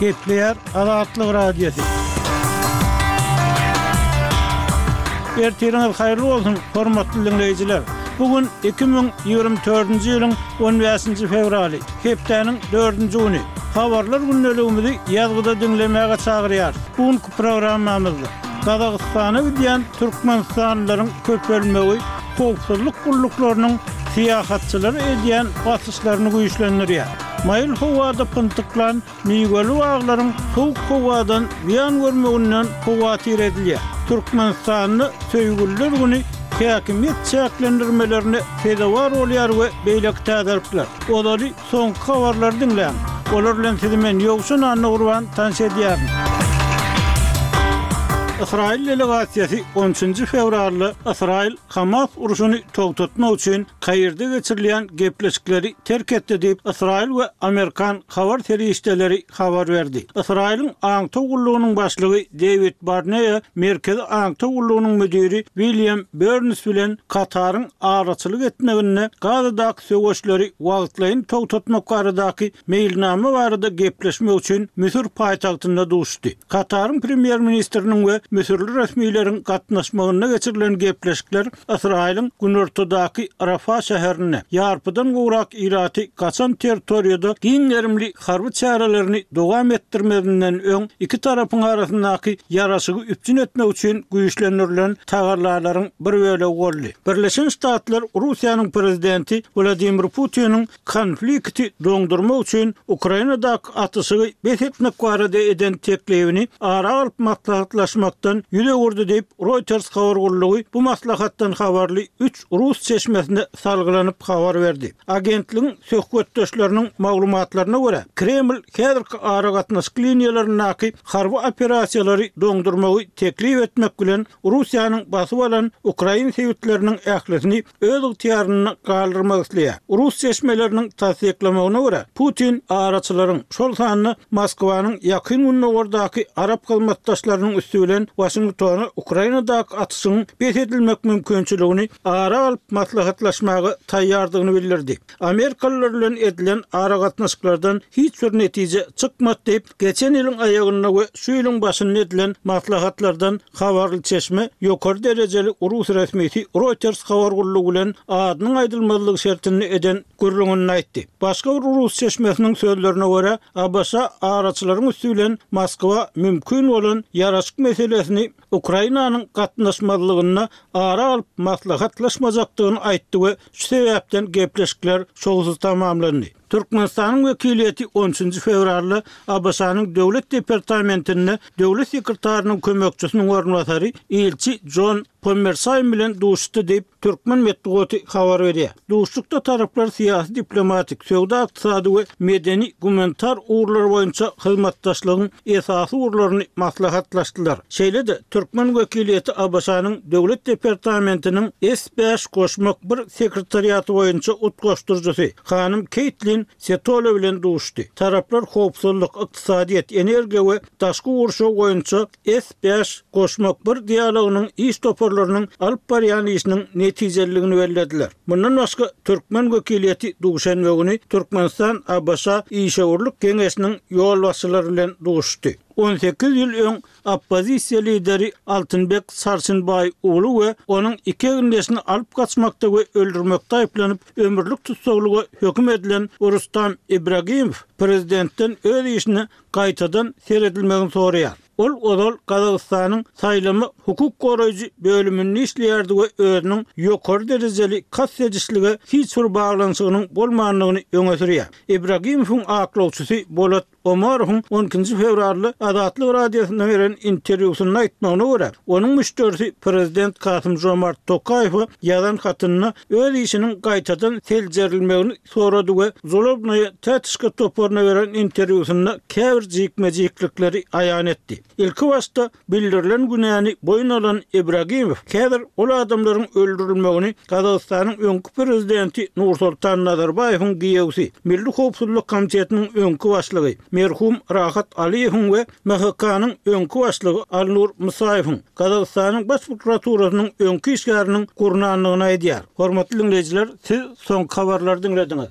Gepleýär Azatlyk Radiosy. Ertiriňiz haýyrly bolsun, hormatly diňleýjiler! Bu gün iki müň ýigrimi dördünji ýylyň on bäşinji fewraly, hepdäniň dördünji güni. Habarlar gündeligimizi ýazgyda diňlemäge çagyrýarys. Bu Programmamyzda Gazagystana gidýän türkmenistanlylaryň köpelmegi howpsuzlyk gulluklarynyň syýahatçylara edýän basyşlaryny güýçlendirýär. Maýyl howada pyntyklan miweli baglaryň sowuk howadan zyýan görmeginden howatyr edilýär. Türkmenistanda Söýgüliler güni häkimiýet çäklendirmelerine sezewar bolýar we beýleki täzelikler. Ozaly Soňky habarlary diňläň. Olar bilen sizi men Ýowşan Annagurban tanyş edýärin. Ysraýyl delegasiýasy on üçünji fewralda Ysraýyl Hamas urşuny togtatmak üçin Kairde geçirilýän gepleşikleri terk etdi diýip, ysraýyl we amerikan habar serişdeleri habar berdi. Ysraýylyň Aňtaw gullugynyň başlygy Dewid Barneýa Merkezi aňtaw gullugynyň müdiri William Berns bilen Kataryň araçylyk etmeginde Gazadaky söweşleri wagtlaýyn togtatmak baradaky meýilnama barada gepleşmek üçin Müsür paýtagtynda duşdy. Kataryň premýer-ministriniň we müsürli resmileriň gatnaşmagynda geçirilen gepleşikler Ysraýylyň günortadaky Rafa şäherinde ýarpydan gowrak ilaty gaçan territoriýada giň gerimli harby çärelerini dowam etdirmezinden öň iki tarapyň arasyndaky ýaraşygy üpjün etmek üçin güýçlendirilen tagallalaryň bir bölegi boldy. Birleşen Ştatlar Russiýanyň prezidenti Wladimir Putiniň Konflikti doňdurmak üçin Ukrainadaky atyşygy bes etmek barada eden teklibini ara alyp maslahatlaşmakdan ýüz öwürdi diýip, Reuters habar gullugy bu maslahatdan habarly üç rus çeşmesine salgylanyp habar berdi. Agentligiň söhbetdeşleriniň maglumatlaryna görä, Kreml häzirki aragatnaşyk liniýalaryndaky harby operasiýalary doňdurmagy teklip etmek bilen Russiýanyň basyp alan ukrain sebitleriniň ählisini öz ygtyýarynda galdyrmak isleýär. Rus çeşmeleriniň tassyklamagyna görä, Putin araçylaryň, şol sanda Moskwanyň Ýakyn Gündogardaky arap hyzmatdaşlarynyň üsti bilen Waşingtona Ukrainadaky atyşyň bes edilmek mümkinçiligini ara alyp maslahatlaşmaga taýýardygyny bildirdi. Amerikalylar bilen edilen aragatnaşyklardan hiç bir netije çykmady diýip, geçen ýylyň aýagynda we şu ýylyň başynda edilen maslahatlardan habarly çeşme ýokary derejeli rus resmisi Reuters habar gullugy bilen adynyň aýdylmazlygy şertinde eden gürrüňinde aýtdy. Başga bir rus çeşmesiniň sözlerine görä, ABŞ-a araçylaryň üsti bilen Moskwa mümkin bolan ýaraşyk meselesini Ukrainanyň gatnaşmazlygyny ara alyp maslahatlaşmajakdygyny aýtdy we şu sebäpden gepleşikler şowsuz tamamlandy. Türkmenistanyň wekiliýeti on üçünji fewralda ABŞ-nyň Döwlet departamentinde Döwlet sekretarynyň kömekçisiniň orunbasary, ilçi Jon Pommersaýn bilen duşuşdy diýip, türkmen metbugaty habar berýär. Duşuşykda taraplar syýasy-diplomatik, söwda-ykdysady we medeni-gumanitar ugurlar boýunça hyzmatdaşlygyň esasy ugurlaryny maslahatlaşdylar. Şeýle-de, türkmen wekiliýeti ABŞ-nyň Döwlet departamentiniň S bäş goşmak bir sekretariaty boýunça utgaşdyryjysy hanym Keýtlin Setole bilen duşuşdy. Taraplar howpsuzlyk, ykdysadyýet, energiýa we daşky gurşaw boýunça S bäş goşmak bir dialogynyň iş toparlarynyň alyp barýan işiniň netijeliligini bellediler. Mundan başga, türkmen wekiliýeti duşenbe güni Türkmenistan-ABŞ-a işewürlik geňeşiniň ýolbaşçylary bilen duşuşdy. On sekiz ýyl öň oppozisiýa lideri Altynbek Sarçynbaý ugly we onuň iki egindeşini alyp gaçmakda we öldürmekde aýyplanyp, ömürlik tussaglyga höküm edilen Rustam Ibragimow prezidentden öz işini gaýtadan seredilmegini soraýar. Ol ozal Gazagystanyň saýlama hukuk goraýjy bölüminde işleýärdi we özüniň ýokary derejeli kast edişlige hiç bir baglanyşygynyň bolmandygyny öňe sürýär. Ibragimowyň aklawçysy Bolat Omarowyň on ikinji fewralda Azatlyk Radiosyna beren interwýusynda aýtmagyna görä, onuň müşderisi prezident Kasym-Žomart Tokaýewe ýazan hatynda öz işiniň gaýtadan seljerilmegini sorady we Zolobnoýa Tätişka toparyna beren interwýusynda käbir jikme-jiklikleri aýan etdi. Ilki başda bildirilen günäni boýun alan Ibragimow häzir ol adamlaryň öldürilmegini Gazagystanyň öňki prezidenti Nursoltan Nazarbaýewiň giýewsi, Milli howpsuzlyk komitetiniň öňki başlygy, merhum Rahat Aliýewiň we MHK-nyň öňki başlygy Alnur Musaýewiň Gazagystanyň Baş prokuraturasynyň öňki işgäriniň gurnandygyny aýdýar. Hormatly diňleýjiler, siz soňky habarlary diňlediňiz.